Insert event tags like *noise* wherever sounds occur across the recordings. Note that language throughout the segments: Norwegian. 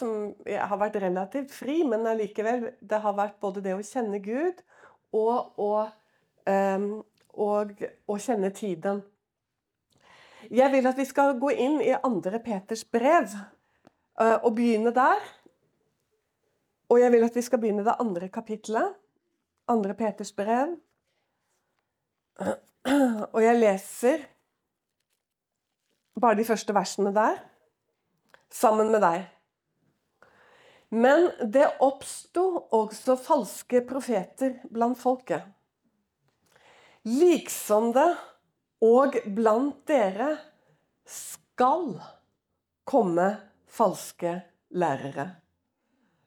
som har vært relativt fri, men allikevel Det har vært både det å kjenne Gud og å, um, og og kjenne tiden. Jeg vil at vi skal gå inn i andre Peters brev uh, og begynne der. Og jeg vil at vi skal begynne det andre kapitlet. Andre Peters brev. Og jeg leser bare de første versene der sammen med deg. Men det oppsto også falske profeter blant folket. Liksom det og blant dere skal komme falske lærere.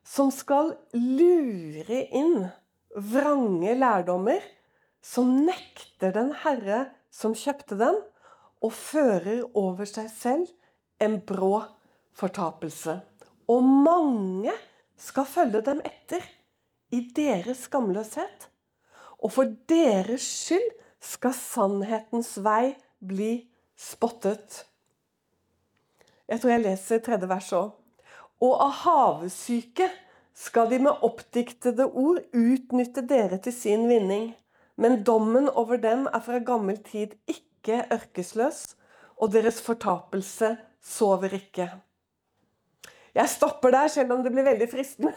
Som skal lure inn vrange lærdommer, som nekter den Herre som kjøpte den, og fører over seg selv en brå fortapelse. Og mange skal følge dem etter i deres skamløshet. Og for deres skyld skal sannhetens vei bli spottet. Jeg tror jeg leser tredje vers òg. Og av havesyke skal de med oppdiktede ord utnytte dere til sin vinning. Men dommen over dem er fra gammel tid ikke ørkesløs, og deres fortapelse sover ikke. Jeg stopper der, selv om det blir veldig fristende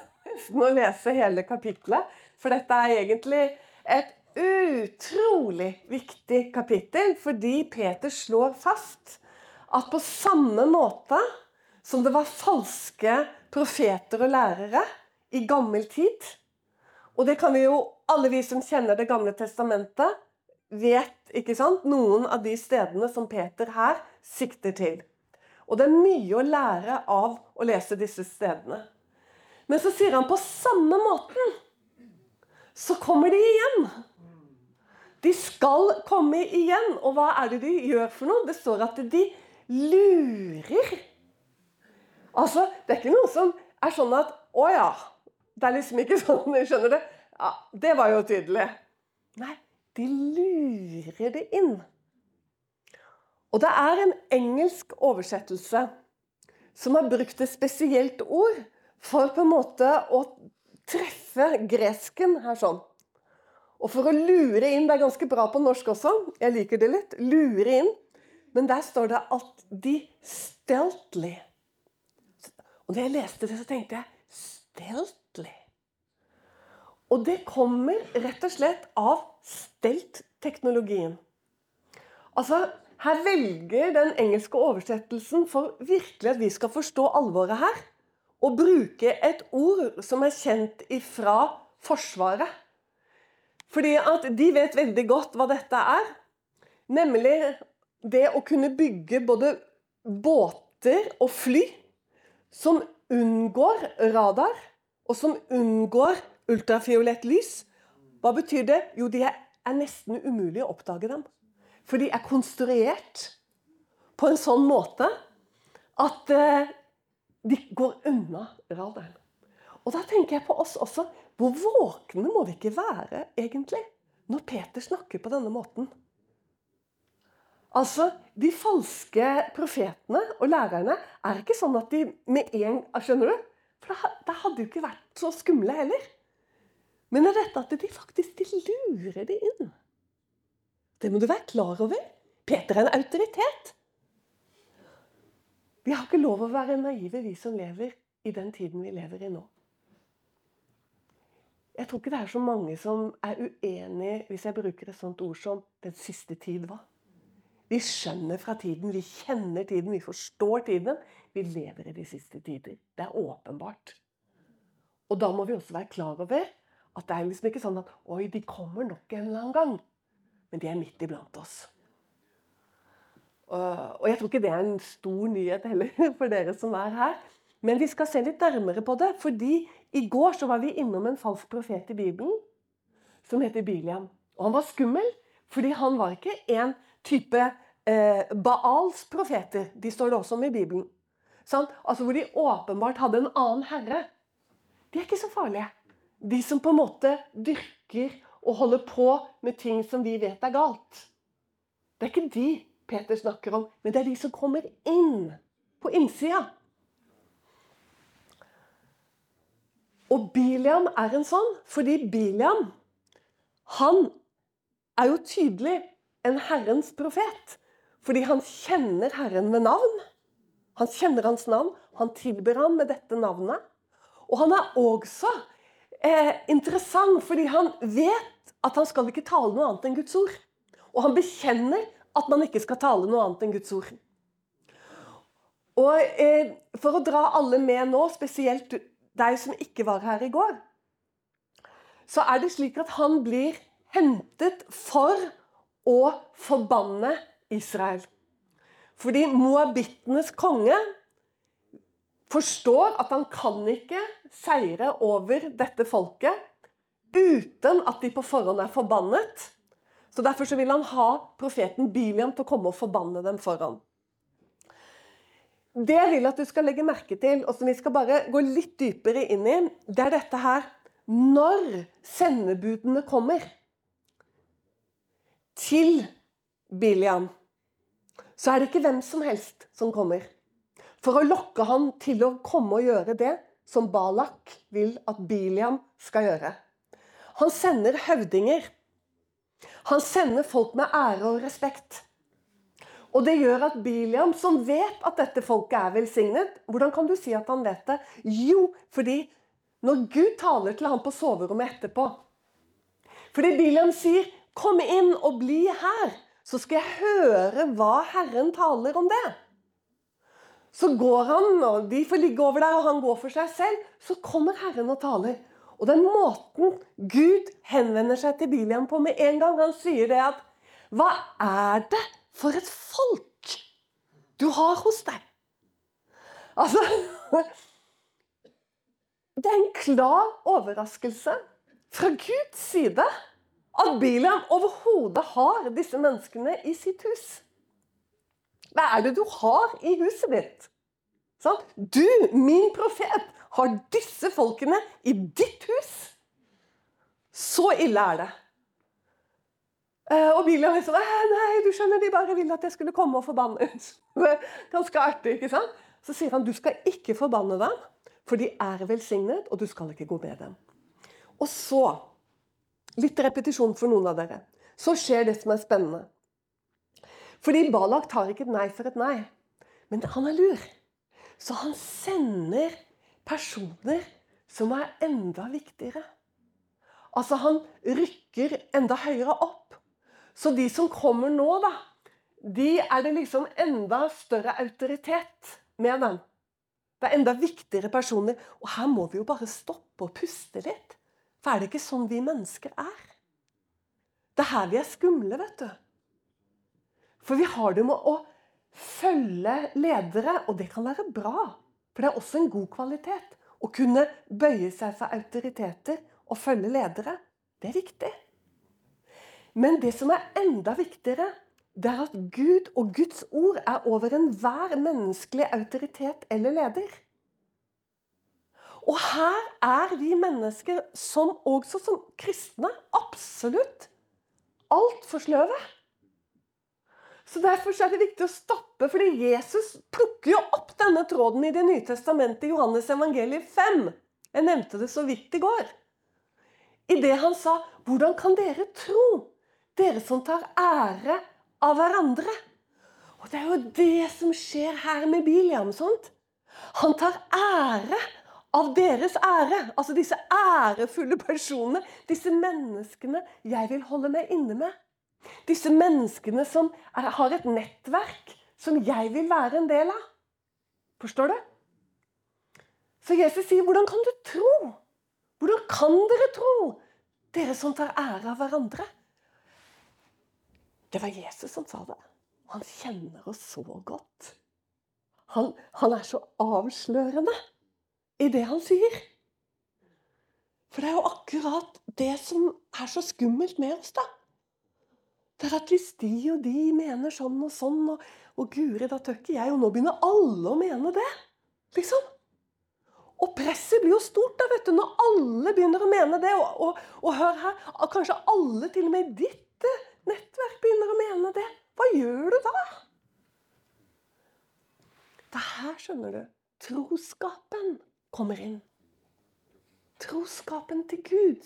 å lese hele kapitlet. For dette er egentlig et utrolig viktig kapittel, fordi Peter slår fast at på samme måte som det var falske profeter og lærere i gammel tid Og det kan vi jo, alle vi som kjenner Det gamle testamentet, vet ikke sant, noen av de stedene som Peter her sikter til. Og det er mye å lære av å lese disse stedene. Men så sier han på samme måten så kommer de igjen. De skal komme igjen. Og hva er det de gjør for noe? Det står at de lurer. Altså, det er ikke noe som er sånn at Å ja. Det er liksom ikke *laughs* sånn, skjønner det. Ja, Det var jo tydelig. Nei, de lurer det inn. Og det er en engelsk oversettelse som har brukt et spesielt ord for på en måte å treffe gresken her sånn. Og for å lure inn Det er ganske bra på norsk også. Jeg liker det litt. Lure inn. Men der står det at de stealthly Og da jeg leste det, så tenkte jeg stealthly. Og det kommer rett og slett av stelt-teknologien. Altså, her velger den engelske oversettelsen for virkelig at vi skal forstå alvoret her, å bruke et ord som er kjent ifra Forsvaret. Fordi at de vet veldig godt hva dette er. Nemlig det å kunne bygge både båter og fly som unngår radar, og som unngår ultrafiolett lys. Hva betyr det? Jo, det er nesten umulig å oppdage dem. For de er konstruert på en sånn måte at eh, de går unna radaren. Og da tenker jeg på oss også. Hvor våkne må vi ikke være, egentlig, når Peter snakker på denne måten? Altså, De falske profetene og lærerne er ikke sånn at de med en Skjønner du? For det hadde jo ikke vært så skumle heller. Men det er dette at de faktisk de lurer det inn. Det må du være klar over. Peter er en autoritet. Vi har ikke lov å være naive, vi som lever i den tiden vi lever i nå. Jeg tror ikke det er så mange som er uenig hvis jeg bruker et sånt ord som 'den siste tid' var. Vi skjønner fra tiden, vi kjenner tiden, vi forstår tiden. Vi lever i de siste tider. Det er åpenbart. Og da må vi også være klar over at det er liksom ikke sånn at 'oi, de kommer nok en eller annen gang' men de er midt iblant oss. Og jeg tror ikke det er en stor nyhet heller *laughs* for dere som er her. Men vi skal se litt nærmere på det. fordi i går så var vi innom en falsk profet i Bibelen som heter Biliam. Og han var skummel, fordi han var ikke en type eh, Baals profeter. De står det også om i Bibelen. Sånn? Altså Hvor de åpenbart hadde en annen herre. De er ikke så farlige. De som på en måte dyrker og holder på med ting som vi vet er galt. Det er ikke de Peter snakker om, men det er de som kommer inn på innsida. Og Biliam er en sånn, fordi Biliam han er jo tydelig en Herrens profet. Fordi han kjenner Herren ved navn. Han kjenner hans navn, han tilber ham med dette navnet. Og han er også eh, interessant fordi han vet at han skal ikke tale noe annet enn Guds ord. Og han bekjenner at man ikke skal tale noe annet enn Guds ord. Og eh, For å dra alle med nå, spesielt deg som ikke var her i går, så er det slik at han blir hentet for å forbanne Israel. Fordi moabittenes konge forstår at han kan ikke seire over dette folket uten at de på forhånd er forbannet. Så Derfor så vil han ha profeten Biliam til å komme og forbanne dem foran. Det jeg vil at du skal legge merke til, og som vi skal bare gå litt dypere inn i, det er dette her Når sendebudene kommer til Biliam, så er det ikke hvem som helst som kommer. For å lokke han til å komme og gjøre det som Balak vil at Biliam skal gjøre. Han sender høvdinger. Han sender folk med ære og respekt. Og det gjør at Biliam, som vet at dette folket er velsignet Hvordan kan du si at han vet det? Jo, fordi når Gud taler til ham på soverommet etterpå Fordi Biliam sier 'Kom inn og bli her', så skal jeg høre hva Herren taler om det. Så går han, og de får ligge over der, og han går for seg selv. Så kommer Herren og taler. Og den måten Gud henvender seg til Biliam på med en gang, han sier det at Hva er det for et folk du har hos deg. Altså *laughs* Det er en klar overraskelse fra Guds side at Biliam overhodet har disse menneskene i sitt hus. Hva er det du har i huset ditt? Sånn? Du, min profet, har disse folkene i ditt hus. Så ille er det. Og og Biliam sånn, Nei, du skjønner, de bare ville at jeg skulle komme og forbanne. *laughs* Ganske artig, ikke sant? Så sier han du skal ikke forbanne dem, for de er velsignet, og du skal ikke gå med dem. Og så, litt repetisjon for noen av dere, så skjer det som er spennende. Fordi Balak tar ikke et nei for et nei, men han er lur. Så han sender personer som er enda viktigere. Altså, han rykker enda høyere opp. Så de som kommer nå, da, de er det liksom enda større autoritet med dem. Det er enda viktigere personer. Og her må vi jo bare stoppe og puste litt. For er det ikke sånn vi mennesker er? Det er her vi er skumle, vet du. For vi har det med å følge ledere, og det kan være bra. For det er også en god kvalitet. Å kunne bøye seg for autoriteter og følge ledere. Det er viktig. Men det som er enda viktigere, det er at Gud og Guds ord er over enhver menneskelig autoritet eller leder. Og her er vi mennesker, som også som kristne, absolutt altfor sløve. Så Derfor er det viktig å stoppe, fordi Jesus plukker jo opp denne tråden i Det nye testamentet, i Johannes evangeliet 5. Jeg nevnte det så vidt i går. I det han sa 'Hvordan kan dere tro?' Dere som tar ære av hverandre. Og Det er jo det som skjer her med Biliam. sånt. Han tar ære av deres ære. Altså disse ærefulle personene. Disse menneskene jeg vil holde meg inne med. Disse menneskene som er, har et nettverk som jeg vil være en del av. Forstår du? Så Jesus sier, 'Hvordan kan du tro?' Hvordan kan dere tro, dere som tar ære av hverandre? Det var Jesus som sa det. Han kjenner oss så godt. Han, han er så avslørende i det han sier. For det er jo akkurat det som er så skummelt med oss, da. Det er at hvis de og de mener sånn og sånn, og, og guri, da tør ikke jeg, og nå begynner alle å mene det. Liksom. Og presset blir jo stort da, vet du, når alle begynner å mene det. Og, og, og hør her, kanskje alle, til og med ditt nettverk begynner å mene det, hva gjør du da? Det er her, skjønner du, troskapen kommer inn. troskapen til Gud.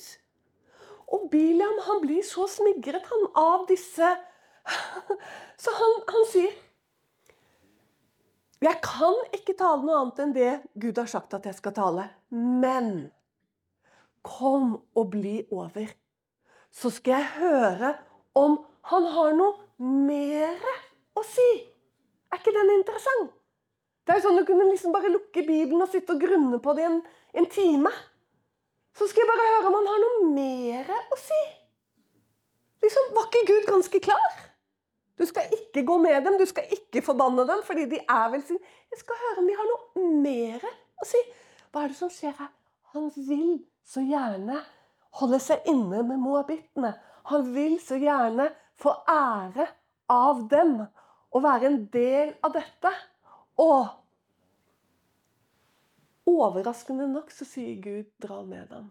Og Biliam han blir så smigret han av disse Så han, han sier Jeg kan ikke tale noe annet enn det Gud har sagt at jeg skal tale. Men kom og bli over. Så skal jeg høre om han har noe mer å si. Er ikke den interessant? Det er jo sånn Du kunne liksom bare lukke Bibelen og sitte og grunne på det en, en time. Så skal jeg bare høre om han har noe mer å si. Liksom, Var ikke Gud ganske klar? Du skal ikke gå med dem, du skal ikke forbanne dem, fordi de er velsignet. Jeg skal høre om de har noe mer å si. Hva er det som skjer her? Han vil så gjerne holde seg inne med moabittene. Han vil så gjerne få ære av dem og være en del av dette. Og overraskende nok så sier Gud 'dra med dem',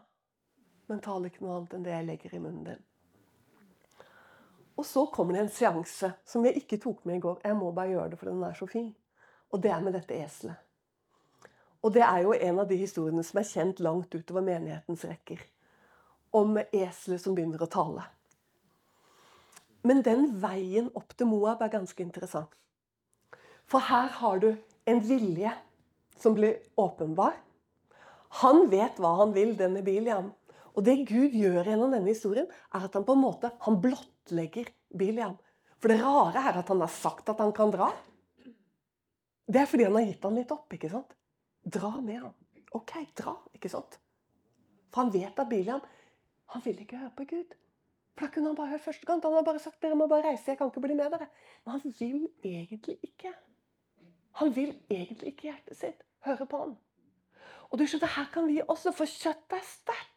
men taler ikke noe annet enn det jeg legger i munnen din. Og så kommer det en seanse som jeg ikke tok med i går. Jeg må bare gjøre det, for den er så fin. Og det er med dette eselet. Og det er jo en av de historiene som er kjent langt utover menighetens rekker. Om eselet som begynner å tale. Men den veien opp til Moab er ganske interessant. For her har du en vilje som blir åpenbar. Han vet hva han vil, denne Biliam. Og det Gud gjør gjennom denne historien, er at han på en måte han blottlegger Biliam. For det rare er at han har sagt at han kan dra. Det er fordi han har gitt han litt opp. ikke sant? Dra med ham. OK, dra. ikke sant? For han vet at Biliam han vil ikke høre på Gud. For da kunne han bare hørt første gang. Han har bare sagt dere må bare reise, jeg kan ikke bli med dere. Men han vil egentlig ikke. Han vil egentlig ikke hjertet sitt høre på han. Og du skjønner, Her kan vi også, for kjøttet er sterkt.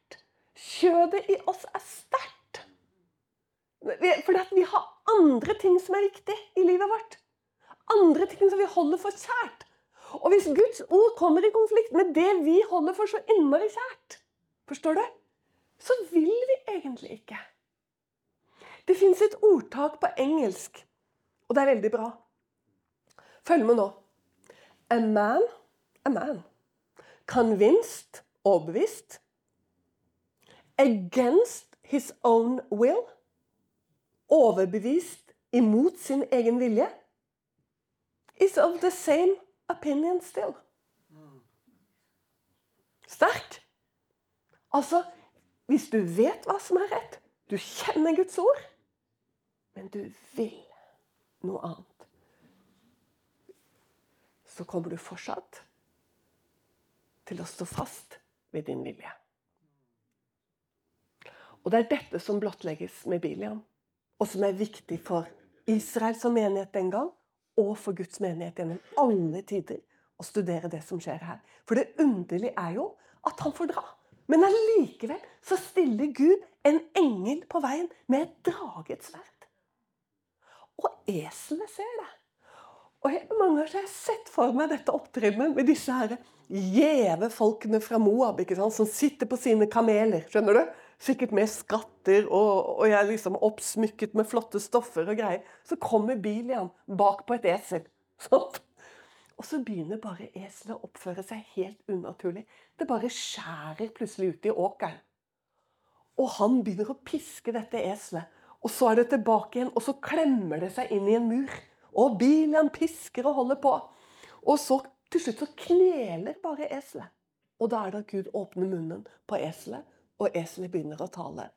Kjødet i oss er sterkt. Fordi at vi har andre ting som er viktig i livet vårt. Andre ting som vi holder for kjært. Og hvis Guds ord kommer i konflikt med det vi holder for så innmari kjært, forstår du? så vil vi egentlig ikke. Det fins et ordtak på engelsk, og det er veldig bra. Følg med nå. A man, a man. Convinced, overbevist. Against his own will. Overbevist imot sin egen vilje. Is of the same opinion still. Sterkt. Altså, hvis du vet hva som er rett, du kjenner Guds ord, men du vil noe annet, så kommer du fortsatt til å stå fast ved din vilje. Og Det er dette som blottlegges med Biliam, og som er viktig for Israel som menighet den gang, og for Guds menighet gjennom alle tider, å studere det som skjer her. For det underlige er jo at han får dra. Men allikevel så stiller Gud en engel på veien med et dragets sverd. Og eselet ser det. Og jeg, mange ganger har jeg sett for meg dette opptrinnet med disse her gjeve folkene fra Moab ikke sant? som sitter på sine kameler. skjønner du? Sikkert med skatter, og, og jeg er liksom oppsmykket med flotte stoffer og greier. Så kommer Bilian bak på et esel. *laughs* Sånn. Og så begynner bare eselet å oppføre seg helt unaturlig. Det bare skjærer plutselig ut i åkeren. Og han begynner å piske dette eselet. Og så er det tilbake igjen, og så klemmer det seg inn i en mur. Og bilen pisker og holder på. Og så til slutt så kneler bare eselet. Og da er det at Gud åpner munnen på eselet, og eselet begynner å tale.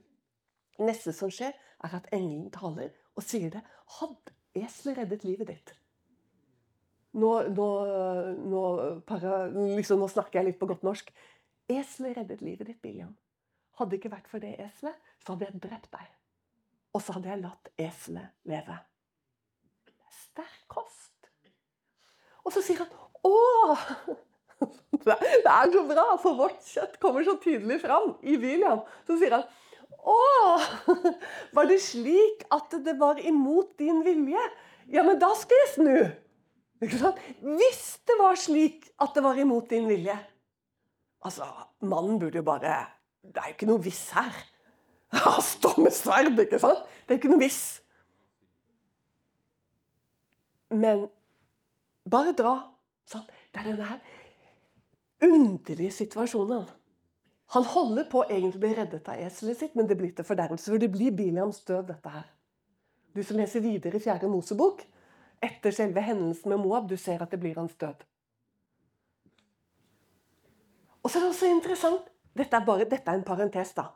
Neste som skjer, er at engelen taler og sier det. Hadde eselet reddet livet ditt? Nå, nå, nå, para, liksom, nå, snakker jeg litt på godt norsk. Eselet reddet livet ditt, William. Hadde det ikke vært for det eselet, så hadde jeg drept deg. Og så hadde jeg latt eselet leve. Det er sterk kost. Og så sier han Å! *laughs* Det er så bra, for vårt kjøtt kommer så tydelig fram i William. Så sier han Å! *laughs* Var det slik at det var imot din vilje? Ja, men da skal jeg snu. Hvis det var slik at det var imot din vilje Altså, mannen burde jo bare Det er jo ikke noe hvis her. *laughs* Han står med sverd, ikke sant? Det er ikke noe hvis. Men bare dra. Sånn. Det er denne her underlige situasjonen Han holder på egentlig å bli reddet av eselet sitt, men det blir til fordervelse. For det blir Biliams død, dette her. Du som leser videre i fjerde Mosebok, etter selve hendelsen med Moab, du ser at det blir hans død. Og så er det også interessant Dette er, bare, dette er en parentes, da.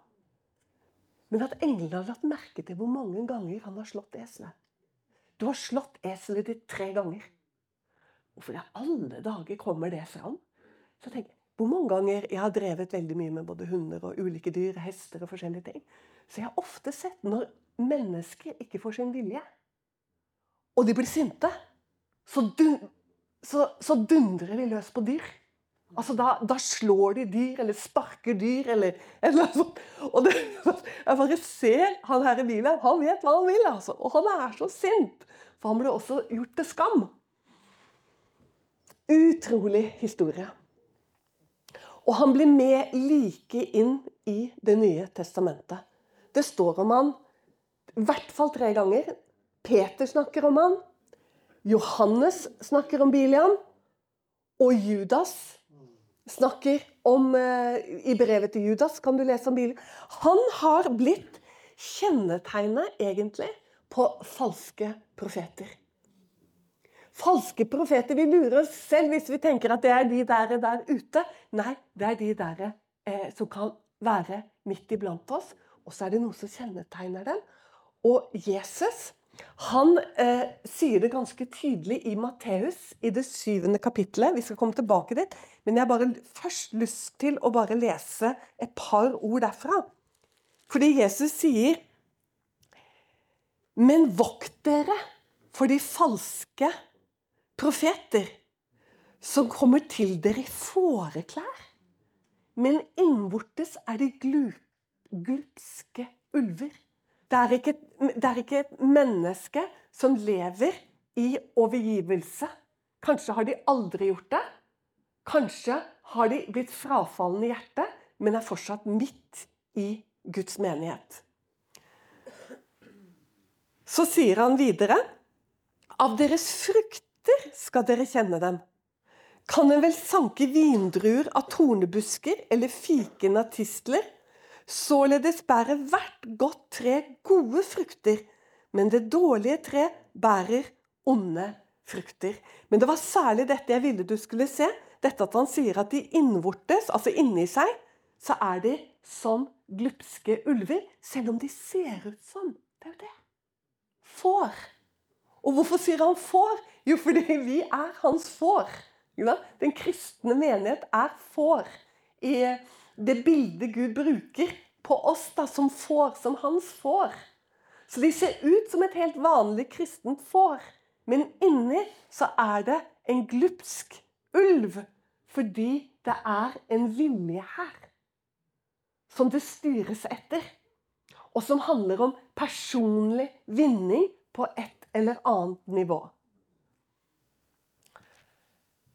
Men at englene har lagt merke til hvor mange ganger han har slått eselet. Du har slått eselet ditt tre ganger. Hvorfor i alle dager kommer det fram? Så tenk, Hvor mange ganger jeg har drevet veldig mye med både hunder og ulike dyr, hester og forskjellige ting. Så jeg har ofte sett når mennesker ikke får sin vilje, og de blir sinte, så, dun så, så dundrer de løs på dyr. Altså da, da, slår de dyr, eller sparker dyr, eller, eller sånt. Og det, *laughs* jeg bare ser han her i bilen. Han vet hva han vil, altså. Og han er så sint. For han ble også gjort til skam. Utrolig historie. Og han blir med like inn i Det nye testamentet. Det står om han i hvert fall tre ganger. Peter snakker om han. Johannes snakker om Bilian. Og Judas snakker om eh, I brevet til Judas kan du lese om Bilian. Han har blitt kjennetegnet, egentlig, på falske profeter. Falske profeter. Vi lurer oss selv hvis vi tenker at det er de der, der ute. Nei, det er de der eh, som kan være midt iblant oss. Og så er det noe som kjennetegner dem. Og Jesus han eh, sier det ganske tydelig i Matteus, i det syvende kapittelet. Vi skal komme tilbake dit. Men jeg har bare først lyst til å bare lese et par ord derfra. Fordi Jesus sier Men vokt dere for de falske profeter som kommer til dere i fåreklær. Men innvortes er de glupske ulver. Det er, ikke, det er ikke et menneske som lever i overgivelse. Kanskje har de aldri gjort det. Kanskje har de blitt frafallende i hjertet, men er fortsatt midt i Guds menighet. Så sier han videre Av deres frukter skal dere kjenne dem. Kan en vel sanke vindruer av tornebusker eller fiken av tistler? Således bærer hvert godt tre gode frukter, men det dårlige tre bærer onde frukter. Men det var særlig dette jeg ville du skulle se. Dette at han sier at de innvortes, altså inni seg, så er de som glupske ulver. Selv om de ser ut som Det er jo det. Får. Og hvorfor sier han får? Jo, fordi vi er hans får. Den kristne menighet er får. I det bildet Gud bruker på oss da, som får, som hans får. Så de ser ut som et helt vanlig kristent får. Men inni så er det en glupsk ulv. Fordi det er en vilje her som det styres etter. Og som handler om personlig vinning på et eller annet nivå.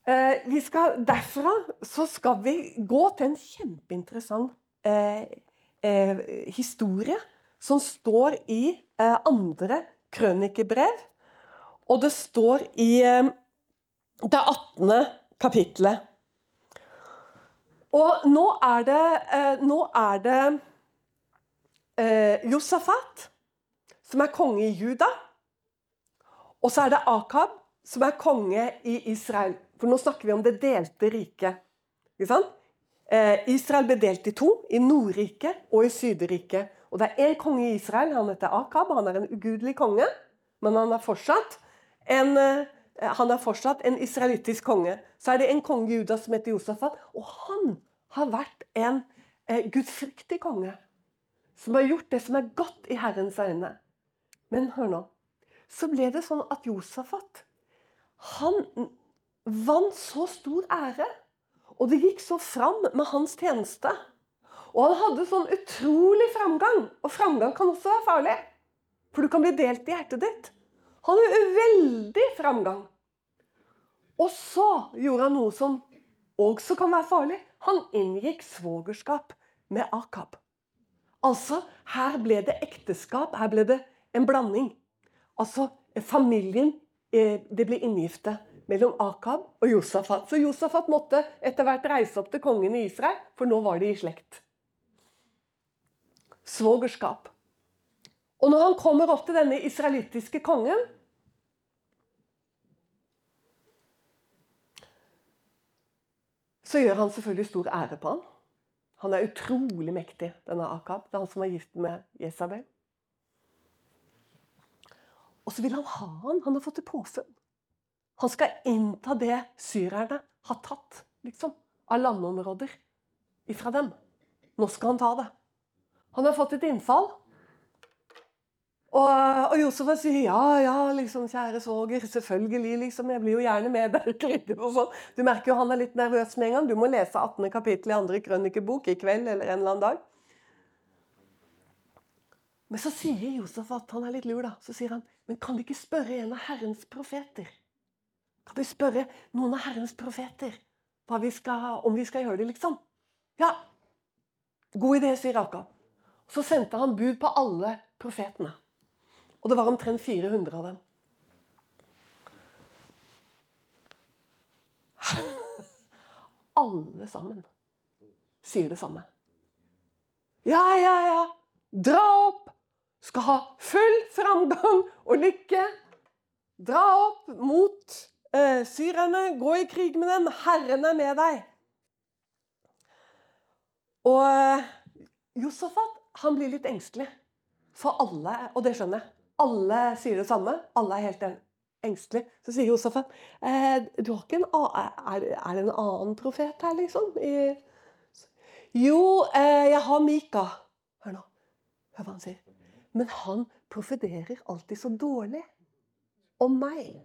Eh, skal, derfra så skal vi gå til en kjempeinteressant eh, eh, historie som står i eh, andre krønikebrev. Og det står i eh, det 18. kapittelet. Og nå er det, eh, nå er det Josafat, som er konge i Juda. Og så er det Akab, som er konge i Israel. For nå snakker vi om det delte riket. Eh, Israel ble delt i to, i Nordriket og i Sydriket. Og det er én konge i Israel, han heter Akab. Han er en ugudelig konge, men han er fortsatt en, eh, han er fortsatt en israelittisk konge. Så er det en konge i Juda som heter Josafat, og han har vært en eh, gudfryktig konge. Som har gjort det som er godt i Herrens øyne. Men hør nå. Så ble det sånn at Josafat han vant så stor ære. Og det gikk så fram med hans tjeneste. Og han hadde sånn utrolig framgang. Og framgang kan også være farlig. For du kan bli delt i hjertet ditt. Han hadde veldig framgang. Og så gjorde han noe som også kan være farlig. Han inngikk svogerskap med Akab. Altså, her ble det ekteskap. Her ble det en blanding. Altså, familien eh, Det ble inngifte mellom Akab og Josafat. Så Josafat måtte etter hvert reise opp til kongen i Israel, for nå var de i slekt. svogerskap. Og når han kommer opp til denne israelittiske kongen Så gjør han selvfølgelig stor ære på han. Han er utrolig mektig, denne Akab. Det er han som var gift med Jesabel. Og så vil han ha han. Han har fått et påfunn. Han skal innta det syrerne har tatt, liksom, av landområder ifra dem. Nå skal han ta det. Han har fått et innfall. Og, og Josef sier ja, ja, liksom, kjære svoger, selvfølgelig, liksom. Jeg blir jo gjerne med deg. og sånn. Du merker jo han er litt nervøs med en gang. Du må lese 18. kapittel i andre krønikebok i kveld eller en eller annen dag. Men så sier Josef at han er litt lur, da. Så sier han, men kan du ikke spørre en av Herrens profeter? Kan vi spørre noen av Herrens profeter vi skal, om vi skal gjøre det, liksom? Ja. God idé, sier Akab. Så sendte han bud på alle profetene. Og det var omtrent 400 av dem. *laughs* Alle sammen sier det samme. Ja, ja, ja. Dra opp. Skal ha full framgang og lykke. Dra opp mot syrerne. Gå i krig med dem. Herren er med deg. Og Josefat Josafat han blir litt engstelig. For alle, og det skjønner jeg, alle sier det samme. Alle er helt engstelige. Så sier Josefat eh, du har ikke en er, er, det en annen profet her, liksom? Jo, eh, jeg har Mika. Hør nå. Hør hva han sier. Men han profederer alltid så dårlig om meg.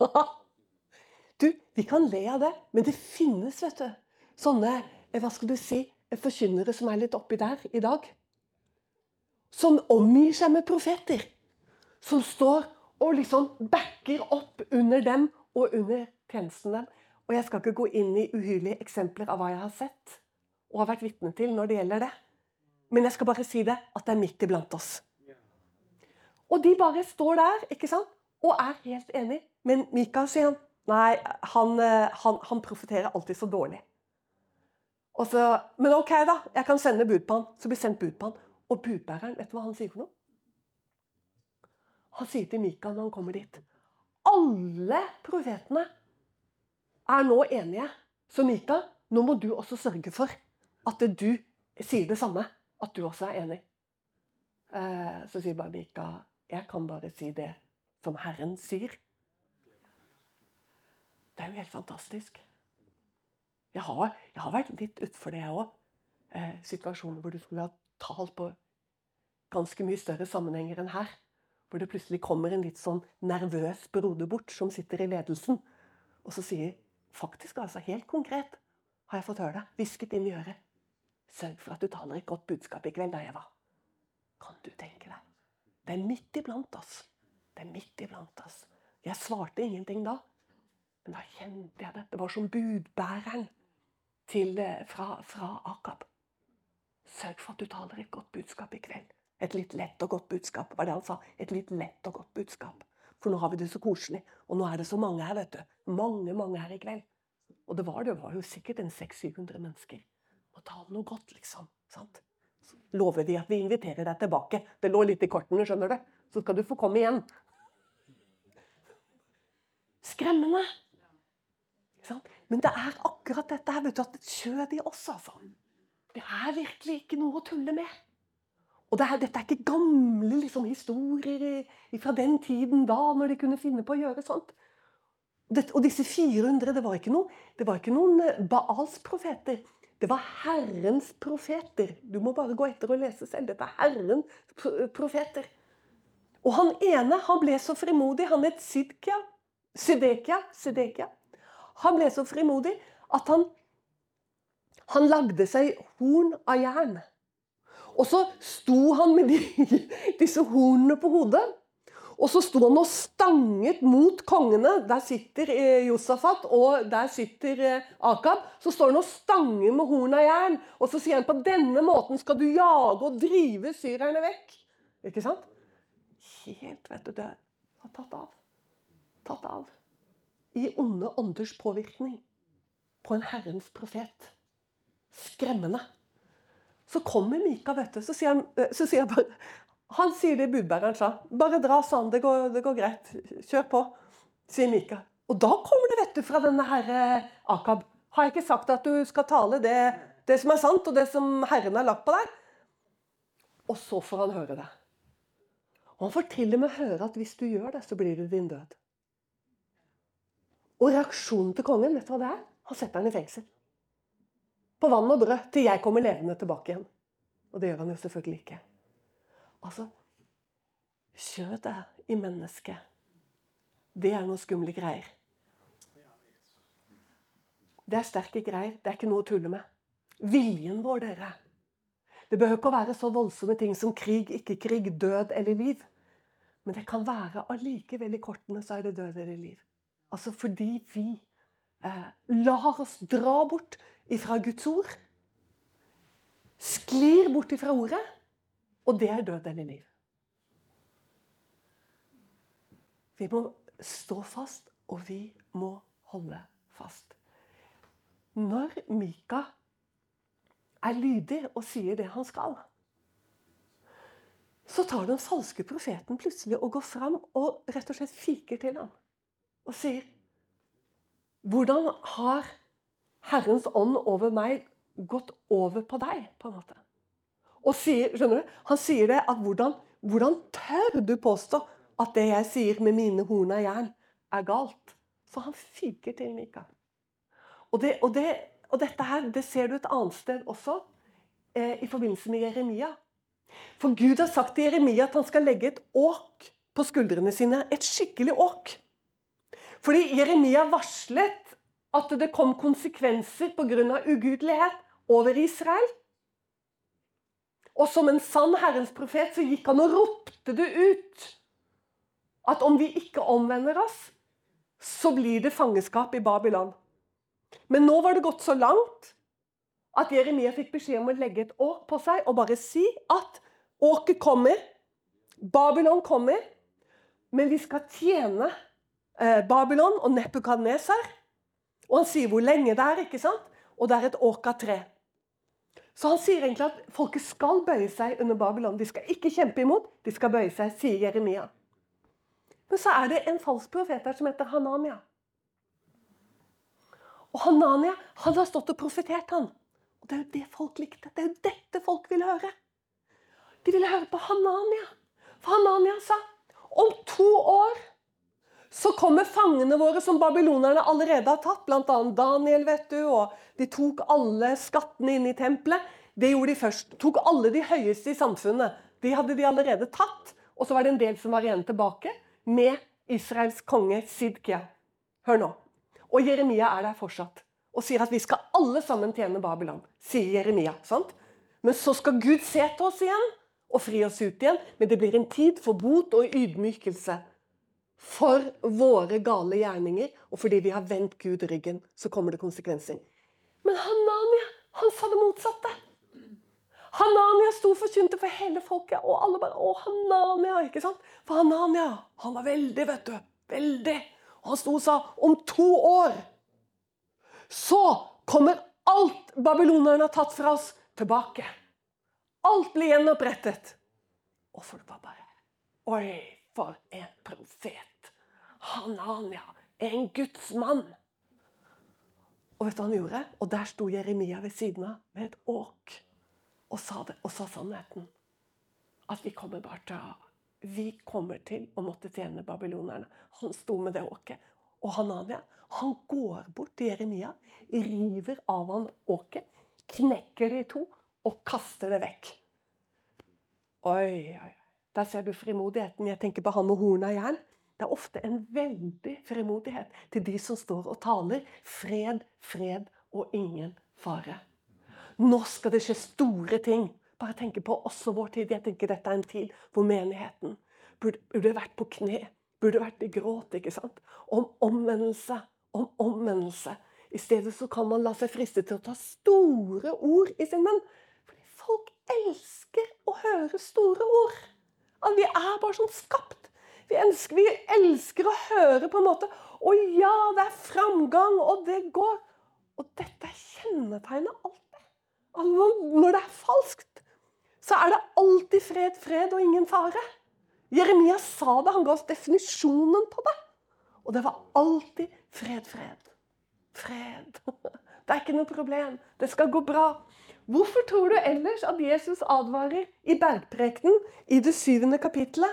*laughs* du, vi kan le av det, men det finnes, vet du, sånne eh, Hva skal du si? Forkynnere som er litt oppi der i dag som omgir seg med profeter. Som står og liksom backer opp under dem og under tjenesten dem. Og jeg skal ikke gå inn i uhyrlige eksempler av hva jeg har sett og har vært vitne til når det gjelder det. Men jeg skal bare si det, at det er midt iblant oss. Og de bare står der ikke sant? Og er helt enig. Men Mikael sier han, nei, han, eh, han, han profeterer alltid så dårlig. Så, men OK, da. Jeg kan sende bud på han. Så blir sendt bud på han. Og budbæreren, vet du hva han sier for noe? Han sier til Mikael når han kommer dit Alle profetene er nå enige. Så Mikael, nå må du også sørge for at du sier det samme. At du også er enig. Eh, så sier bare Mikael jeg kan bare si det som Herren sier. Det er jo helt fantastisk. Jeg har, jeg har vært litt utfor det, jeg òg. Eh, situasjoner hvor du skulle ha talt på ganske mye større sammenhenger enn her. Hvor det plutselig kommer en litt sånn nervøs broder bort som sitter i ledelsen. Og så sier faktisk, altså helt konkret, har jeg fått høre det, hvisket inn i øret. Sørg for at du taler et godt budskap i kveld, da, Eva. Kan du tenke deg? Det er midt iblant oss. Det er midt iblant oss. Jeg svarte ingenting da. Men da kjente jeg det. Det var som budbæreren til, eh, fra, fra Akab. Sørg for at du taler et godt budskap i kveld. Et litt lett og godt budskap, var det han sa. Et litt lett og godt budskap. For nå har vi det så koselig. Og nå er det så mange her, vet du. Mange, mange her i kveld. Og det var, det var jo sikkert en 600-700 mennesker. Må ta noe godt, liksom. Sant? Så lover vi at vi inviterer deg tilbake. Det lå litt i kortene, skjønner du. Så skal du få komme igjen. Skremmende. Men det er akkurat dette her, vet du, at det kjød i oss, altså. Det er virkelig ikke noe å tulle med. Og det er, dette er ikke gamle liksom, historier fra den tiden da, når de kunne finne på å gjøre sånt. Dette, og disse 400, det var ikke, noe, det var ikke noen eh, Baals profeter. Det var Herrens profeter. Du må bare gå etter og lese selv. Dette er Herrens profeter. Og han ene han ble så frimodig. Han het Sidkia. Sidekia. Sedekia, Han ble så frimodig at han han lagde seg horn av jern. Og så sto han med de, *laughs* disse hornene på hodet. Og så sto han og stanget mot kongene. Der sitter eh, Josafat, og der sitter eh, Akab. Så står han og stanger med horn av jern. Og så sier han på denne måten skal du jage og drive syrerne vekk. Ikke sant? Helt, vet du, det har tatt av. Tatt av. I onde ånders påvirkning på en Herrens profet skremmende. Så kommer Mika, vet du. Så sier han, eh, så sier han bare Han sier det budbæreren sa. Bare dra, sa. Det går, det går greit. Kjør på, sier Mika. Og da kommer det, vet du, fra denne herre Akab. Har jeg ikke sagt at du skal tale det, det som er sant, og det som Herren har lagt på deg? Og så får han høre det. Og han får til og med høre at hvis du gjør det, så blir det din død. Og reaksjonen til kongen, vet du hva det er? Han setter han i fengsel. På vann og brød til jeg kommer levende tilbake igjen. Og det gjør han jo selvfølgelig ikke. Altså Kjødet i mennesket, det er noen skumle greier. Det er sterke greier. Det er ikke noe å tulle med. Viljen vår, dere. Det behøver ikke å være så voldsomme ting som krig, ikke krig, død eller liv. Men det kan være allikevel i kortene så er det død eller liv. Altså fordi vi eh, lar oss dra bort ifra Guds ord. Sklir bort ifra ordet. Og det er død eller liv. Vi må stå fast, og vi må holde fast. Når Mika er lydig og sier det han skal, så tar den falske profeten plutselig og går fram og rett og slett fiker til ham og sier Hvordan har Herrens ånd over meg gått over på deg? på en måte? Og sier, skjønner du? Han sier det at hvordan, hvordan tør du påstå at det jeg sier med mine horn av jern, er galt? Så han fiker til Mika. Og, det, og, det, og dette her, det ser du et annet sted også, eh, i forbindelse med Jeremia. For Gud har sagt til Jeremia at han skal legge et åk på skuldrene sine. Et skikkelig åk. Fordi Jeremia varslet at det kom konsekvenser pga. ugudelighet over Israel. Og som en sann Herrens profet så gikk han og ropte det ut. At om vi ikke omvender oss, så blir det fangenskap i Babylon. Men nå var det gått så langt at Jeremia fikk beskjed om å legge et åk på seg og bare si at åket kommer, Babylon kommer, men vi skal tjene Babylon og Nepukadneser. Og han sier hvor lenge det er, ikke sant? Og det er et åka tre. Så han sier egentlig at folket skal bøye seg under Babylon. De skal ikke kjempe imot, de skal bøye seg, sier Jeremia. Men så er det en falsk profet her som heter Hanania. Og Hanania han har stått og profetert, han. Og Det er jo det folk likte. Det er jo dette folk ville høre. De ville høre på Hanania. For Hanania sa om to år så kommer fangene våre som babylonerne allerede har tatt, bl.a. Daniel, vet du, og de tok alle skattene inn i tempelet. Det gjorde de først. Tok alle de høyeste i samfunnet. De hadde de allerede tatt. Og så var det en del som var igjen tilbake, med Israels konge Sidkia. Hør nå. Og Jeremia er der fortsatt og sier at vi skal alle sammen tjene Babylon. Sier Jeremia. sant? Men så skal Gud se til oss igjen og fri oss ut igjen. Men det blir en tid for bot og ydmykelse for våre gale gjerninger. Og fordi vi har vendt Gud ryggen, så kommer det konsekvenser. Men Hanania, han sa det motsatte. Hanania sto og forkynte for hele folket, og alle bare Å, Hanania! ikke sant? For Hanania, han var veldig, vet du. Veldig. Og han sto og sa om to år så kommer alt babylonerne har tatt fra oss, tilbake. Alt blir gjenopprettet. Og folk var bare Oi, for en profet! Hanania, er en gudsmann. Og vet du hva han gjorde? Og der sto Jeremia ved siden av med et åk og sa, det, og sa sannheten. At vi kommer bare til å vi kommer til å måtte tjene babylonerne. Han sto med det åket. Og Hanania han går bort til Jeremia, river av han åket, knekker det i to og kaster det vekk. Oi, oi. Der ser du frimodigheten. Jeg tenker på han med horn av jern. Det er ofte en veldig fremodighet til de som står og taler fred, fred og ingen fare. Nå skal det skje store ting bare tenke på også vår tid. Jeg tenker Dette er en tid hvor menigheten burde, vært på kne, burde vært i gråt. ikke sant? Om omvendelse, om omvendelse. I stedet så kan man la seg friste til å ta store ord i sin munn. Fordi folk elsker å høre store ord. At vi er bare sånn skapt. Vi elsker, vi elsker å høre på en måte Å ja, det er framgang, og det går. Og dette er kjennetegnet alt det. Når det er falskt, så er det alltid fred, fred og ingen fare. Jeremia sa det, han ga oss definisjonen på det. Og det var alltid fred, fred. Fred. *laughs* Det er ikke noe problem. Det skal gå bra. Hvorfor tror du ellers at Jesus advarer i bergprekenen i det syvende kapittelet?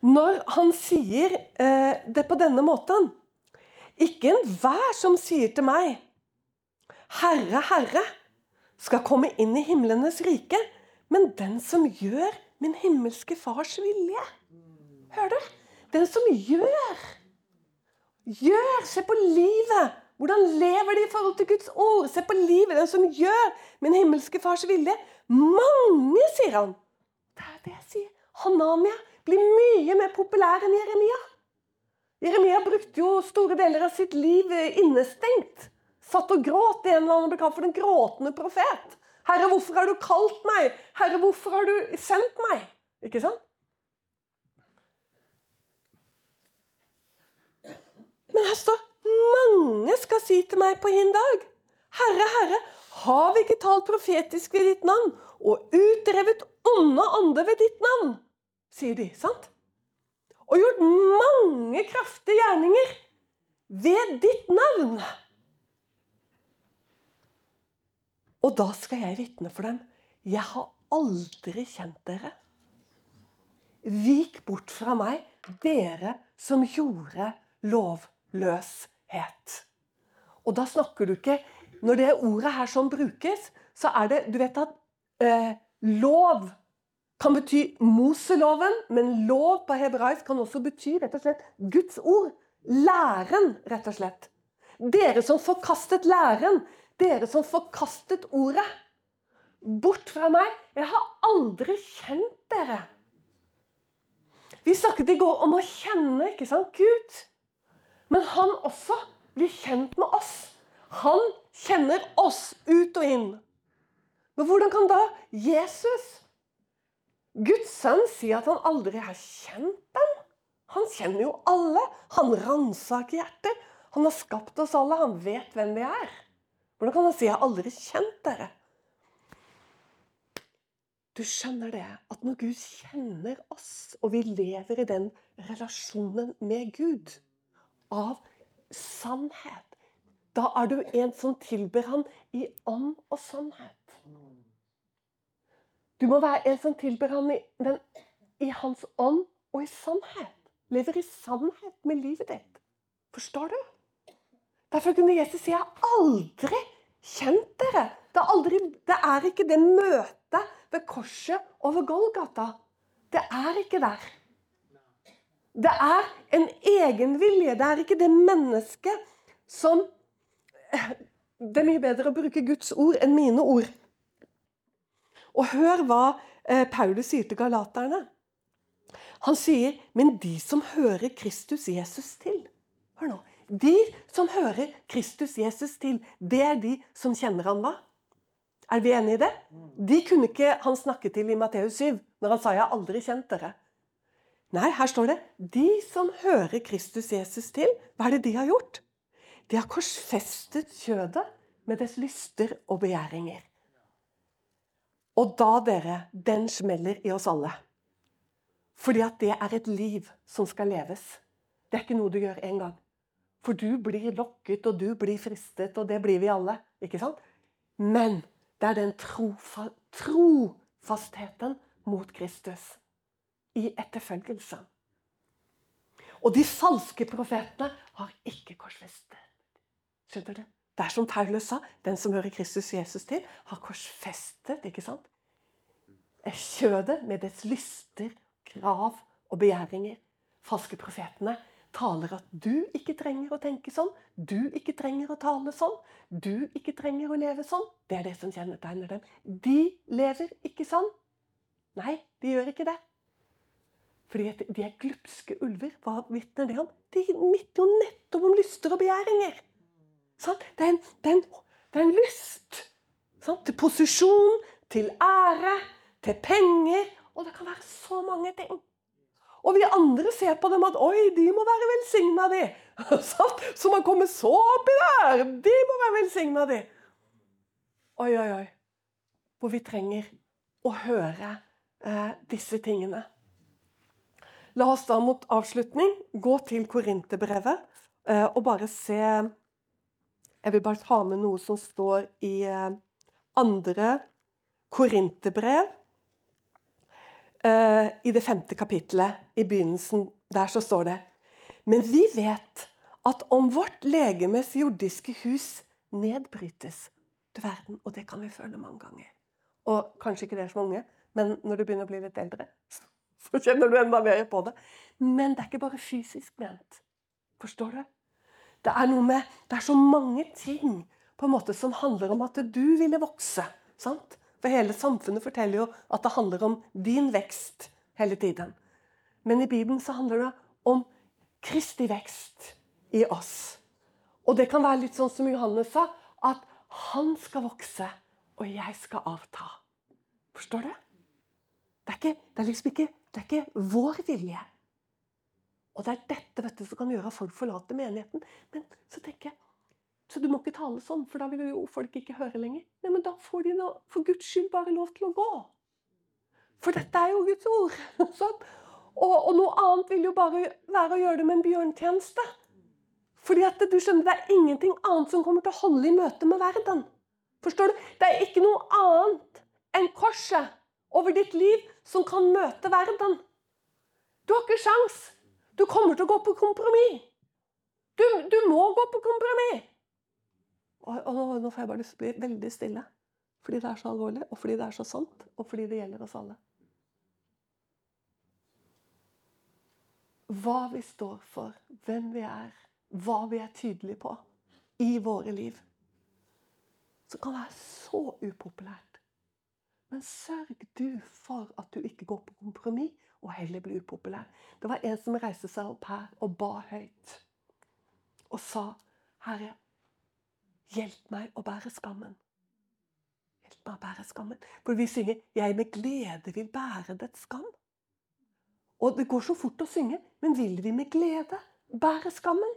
Når han sier eh, det på denne måten Ikke enhver som sier til meg, Herre, Herre, skal komme inn i himlenes rike, men den som gjør min himmelske fars vilje. Hører du? Den som gjør. Gjør! Se på livet! Hvordan lever de i forhold til Guds ord? Se på livet, den som gjør min himmelske fars vilje. Mange, sier han. Det er det jeg sier. Hanania blir mye mer populær enn Jeremia. Jeremia brukte jo store deler av sitt liv innestengt. Satt og gråt i en eller annen ble kalt for den gråtende profet. Herre, hvorfor har du kalt meg? Herre, hvorfor har du sendt meg? Ikke sant? Men her står mange skal si til meg på hin dag. Herre, Herre, har vi ikke talt profetisk ved ditt navn og utdrevet onde ånder ved ditt navn? Sier de, sant? Og gjort mange kraftige gjerninger ved ditt navn. Og da skal jeg vitne for dem. Jeg har aldri kjent dere. Vik bort fra meg, dere som gjorde lovløshet. Og da snakker du ikke Når det ordet her sånn brukes, så er det Du vet at eh, lov kan bety Moseloven, men lov på hebraisk kan også bety rett og slett Guds ord. Læren, rett og slett. Dere som forkastet læren, dere som forkastet ordet. Bort fra meg. Jeg har aldri kjent dere. Vi snakket i går om å kjenne ikke sant, Gud. Men han også blir kjent med oss. Han kjenner oss ut og inn. Men hvordan kan da Jesus, Guds sønn, sier at han aldri har kjent dem? Han kjenner jo alle. Han ransaker hjerter. Han har skapt oss alle. Han vet hvem vi er. Hvordan kan han si 'jeg har aldri kjent dere'? Du skjønner det, at når Gud kjenner oss, og vi lever i den relasjonen med Gud av sannhet, da er du en som tilber Han i ånd og sannhet. Du må være en som tilber ham i, den, i Hans ånd og i sannhet. Lever i sannhet med livet ditt. Forstår du? Derfor kunne Jesus si 'Jeg har aldri kjent dere'. Det er, aldri, det er ikke det møtet ved korset over Golgata. Det er ikke der. Det er en egenvilje. Det er ikke det mennesket som Det er mye bedre å bruke Guds ord enn mine ord. Og hør hva eh, Paulus sier til galaterne. Han sier, 'Men de som hører Kristus Jesus til' Hør nå. De som hører Kristus Jesus til, det er de som kjenner han hva? Er vi enige i det? De kunne ikke han snakke til i Matteus 7, når han sa 'jeg har aldri kjent dere'. Nei, her står det 'de som hører Kristus Jesus til'. Hva er det de har gjort? De har korsfestet kjødet med dets lyster og begjæringer. Og da, dere, den smeller i oss alle. Fordi at det er et liv som skal leves. Det er ikke noe du gjør én gang. For du blir lokket, og du blir fristet, og det blir vi alle. ikke sant? Men det er den trofa, trofastheten mot Kristus i etterfølgelse. Og de falske profetene har ikke korsfestet. Skjønner du? Det er som Paulus sa, den som hører Kristus Jesus til, har korsfestet ikke sant? Kjødet med dets lyster, krav og begjæringer. Falske profetene taler at du ikke trenger å tenke sånn, du ikke trenger å tale sånn, du ikke trenger å leve sånn. Det er det som kjennetegner dem. De lever ikke sånn. Nei, de gjør ikke det. Fordi de er glupske ulver. Hva vitner det om? De vitner jo nettopp om lyster og begjæringer. Sånn? Det, er en, det, er en, det, er en, lyst. Sånn? Til posisjon, til ære, til penger. Og det kan være så mange ting. Og vi andre ser på dem at 'oi, de må være velsigna, de'. Som har kommet så opp i der. De må være velsigna, de. oi, oi, oi. Hvor vi trenger å høre eh, disse tingene. La oss da mot avslutning gå til Korinterbrevet eh, og bare se Jeg vil bare ta med noe som står i eh, andre Korinterbrev. Eh, I det femte kapittelet, i begynnelsen, der så står det Men vi vet at om vårt legemes jordiske hus nedbrytes til verden, og det kan vi føle mange ganger. Og kanskje ikke dere som unge, men når du begynner å bli litt eldre, *laughs* så kjenner du enda mer på det. Men det er ikke bare fysisk ment. Forstår du? Det er noe med Det er så mange ting på en måte som handler om at du ville vokse. sant? For hele samfunnet forteller jo at det handler om din vekst hele tiden. Men i Bibelen så handler det om Kristi vekst i oss. Og det kan være litt sånn som Johannes sa, at han skal vokse, og jeg skal avta. Forstår du? Det er, ikke, det er liksom ikke, det er ikke vår vilje. Og det er dette vet du, som kan gjøre at folk forlater menigheten. Men så tenker jeg, så du må ikke tale sånn, for da vil jo folk ikke høre lenger. Nei, men da får de nå, for Guds skyld bare lov til å gå. For dette er jo Guds ord. *laughs* Sånn? Og, og, noe annet vil jo bare være å gjøre det med en bjørntjeneste. Fordi at du skjønner, Det er ingenting annet som kommer til å holde i møte med verden. Forstår du? Det er ikke noe annet enn korset over ditt liv som kan møte verden. Du har ikke sjans. Du kommer til å gå på kompromiss. Du, du må gå på kompromiss. Og, og, nå får jeg bare lyst til å bli veldig stille. Fordi det er så alvorlig, og fordi det er så sant, og fordi det gjelder oss alle. Hva vi står for, hvem vi er, hva vi er tydelige på i våre liv, som kan være så upopulært. Men sørg du for at du ikke går på kompromiss og heller blir upopulær. Det var en som reiste seg opp her og ba høyt og sa, 'Herre, hjelp meg å bære skammen'. Hjelp meg å bære skammen. For vi synger 'Jeg med glede vil bære dets skam'. Og det går så fort å synge, men vil vi med glede bære skammen?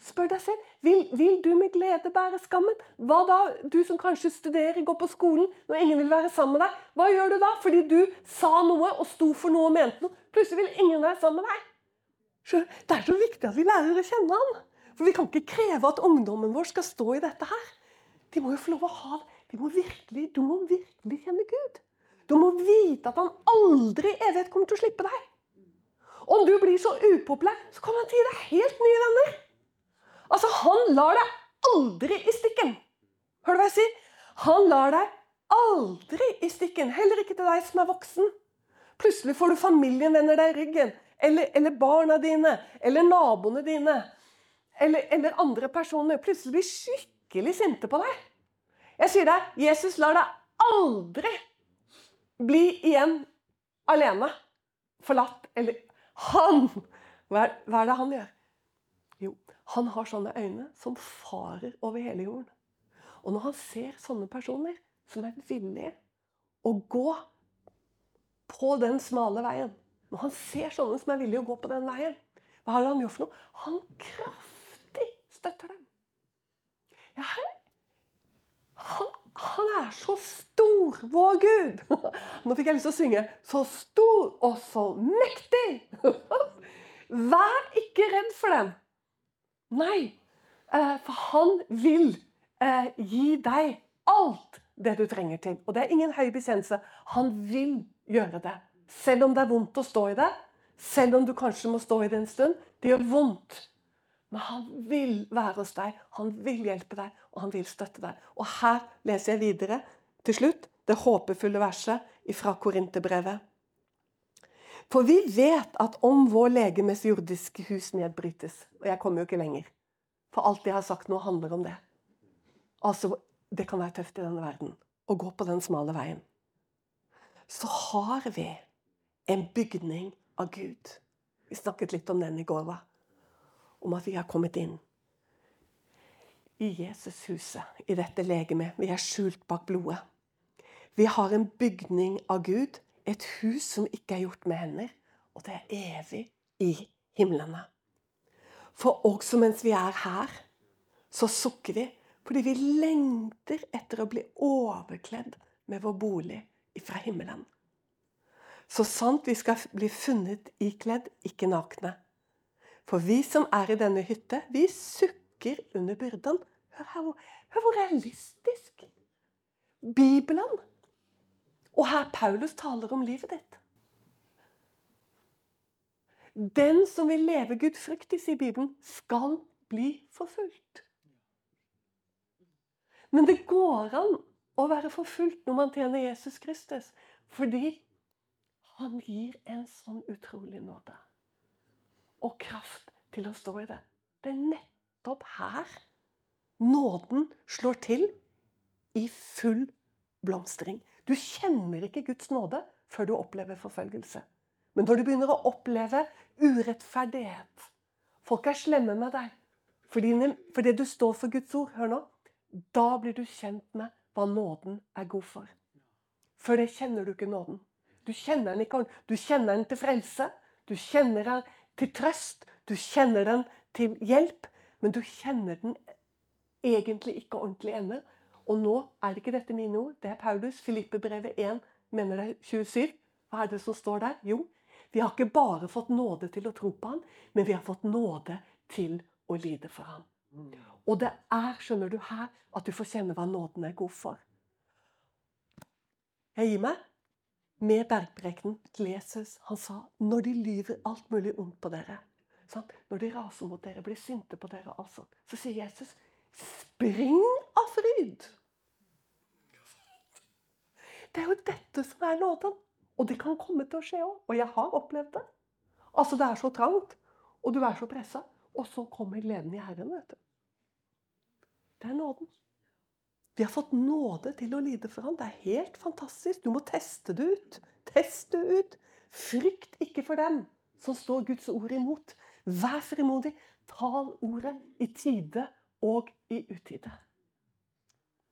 Spør deg selv. Vil, vil, du med glede bære skammen? Hva da, du som kanskje studerer, går på skolen, når ingen vil være sammen med deg? Hva gjør du da? Fordi du sa noe og sto for noe og mente noe. Plutselig vil ingen være sammen med deg. Det er så viktig at vi lærer å kjenne han. For vi kan ikke kreve at ungdommen vår skal stå i dette her. De må jo få lov å ha de må virkelig, Du må virkelig kjenne Gud. Du må vite at han aldri i evighet kommer til å slippe deg. Om du blir så upopulær, så kommer han til å gi deg helt nye venner. Altså, han lar deg aldri i stikken. Hører du hva jeg sier? Han lar deg aldri i stikken. Heller ikke til deg som er voksen. Plutselig får du familien vender deg i ryggen. Eller, eller, barna dine. Eller naboene dine. Eller, eller andre personer. Plutselig blir skikkelig sinte på deg. Jeg sier deg, Jesus lar deg aldri bli igjen alene. Forlatt. Eller han! Hva er, hva er det han gjør? Jo, Han har sånne øyne som farer over hele jorden. Og når han ser sånne personer som er villige å gå på den smale veien Når han ser sånne som er villige å gå på den veien, hva har han gjort for noe? Han kraftig støtter dem. Ja, han, han er så stor, vår Gud! *laughs* Nå fikk jeg lyst til å synge. Så stor og så mektig! *laughs* Vær ikke redd for dem. Nei, eh, for han vil eh, gi deg alt det du trenger til. Og det er ingen høy bekjennelse. Han vil gjøre det. Selv om det er vondt å stå i det, selv om du kanskje må stå i det en stund. Det gjør vondt. Men han vil være hos deg, han vil hjelpe deg, og han vil støtte deg. Og her leser jeg videre til slutt det håpefulle verset fra Korinterbrevet. For vi vet at om vår legemes jordiske hus nedbrytes Og jeg kommer jo ikke lenger. For alt jeg har sagt nå, handler om det. Altså, Det kan være tøft i denne verden å gå på den smale veien. Så har vi en bygning av Gud. Vi snakket litt om den i går. Va? Om at vi har kommet inn i Jesushuset, i dette legemet. Vi er skjult bak blodet. Vi har en bygning av Gud et hus som ikke er gjort med hender, og det er evig i himlene. For også mens vi er her, så sukker vi Fordi vi lengter etter å bli overkledd med vår bolig fra himmelen. Så sant vi skal bli funnet ikledd, ikke nakne. For vi som er i denne hytte, vi sukker under byrden. Hør, her, hør hvor realistisk Bibelen Og her Paulus taler om livet ditt. Den som vil leve gudfryktig, sier Bibelen, skal bli forfulgt. Men det går an å være forfulgt når man tjener Jesus Kristus. Fordi han gir en sånn utrolig nåde. Og kraft til å stå i det. Det er nettopp her nåden slår til i full blomstring. Du kjenner ikke Guds nåde før du opplever forfølgelse. Men når du begynner å oppleve urettferdighet Folk er slemme med deg fordi, fordi du står for Guds ord. Hør nå. Da blir du kjent med hva nåden er god for. For det kjenner du ikke nåden. Du kjenner den ikke Du kjenner den til frelse. Du kjenner den til trøst. Du kjenner den til hjelp. Men du kjenner den egentlig ikke ordentlig ennå. Og nå er det ikke dette mine ord. Det er Paulus. Filippe-brevet 1, mener det er 27. Hva er det som står der? Jo, vi har ikke bare fått nåde til å tro på ham, men vi har fått nåde til å lide for ham. Og det er, skjønner du, her at du får kjenne hva nåden er god for. Jeg gir meg med bergprekenen til Jesus. Han sa når de lyver alt mulig ondt på dere, sant? når de raser mot dere, blir sinte på dere, altså, så sier Jesus spring av fryd. Det er jo dette som er nåden. Og det kan komme til å skje òg. Og jeg har opplevd det. Altså, det er så trangt, og du er så pressa. Og så kommer gleden i Herren. vet du. Det er nåden. Vi har fått nåde til å lide for ham. Det er helt fantastisk. Du må teste det ut. Test det ut. Frykt ikke for dem som står Guds ord imot. Vær frimodig. Tal ordet i tide og i utide.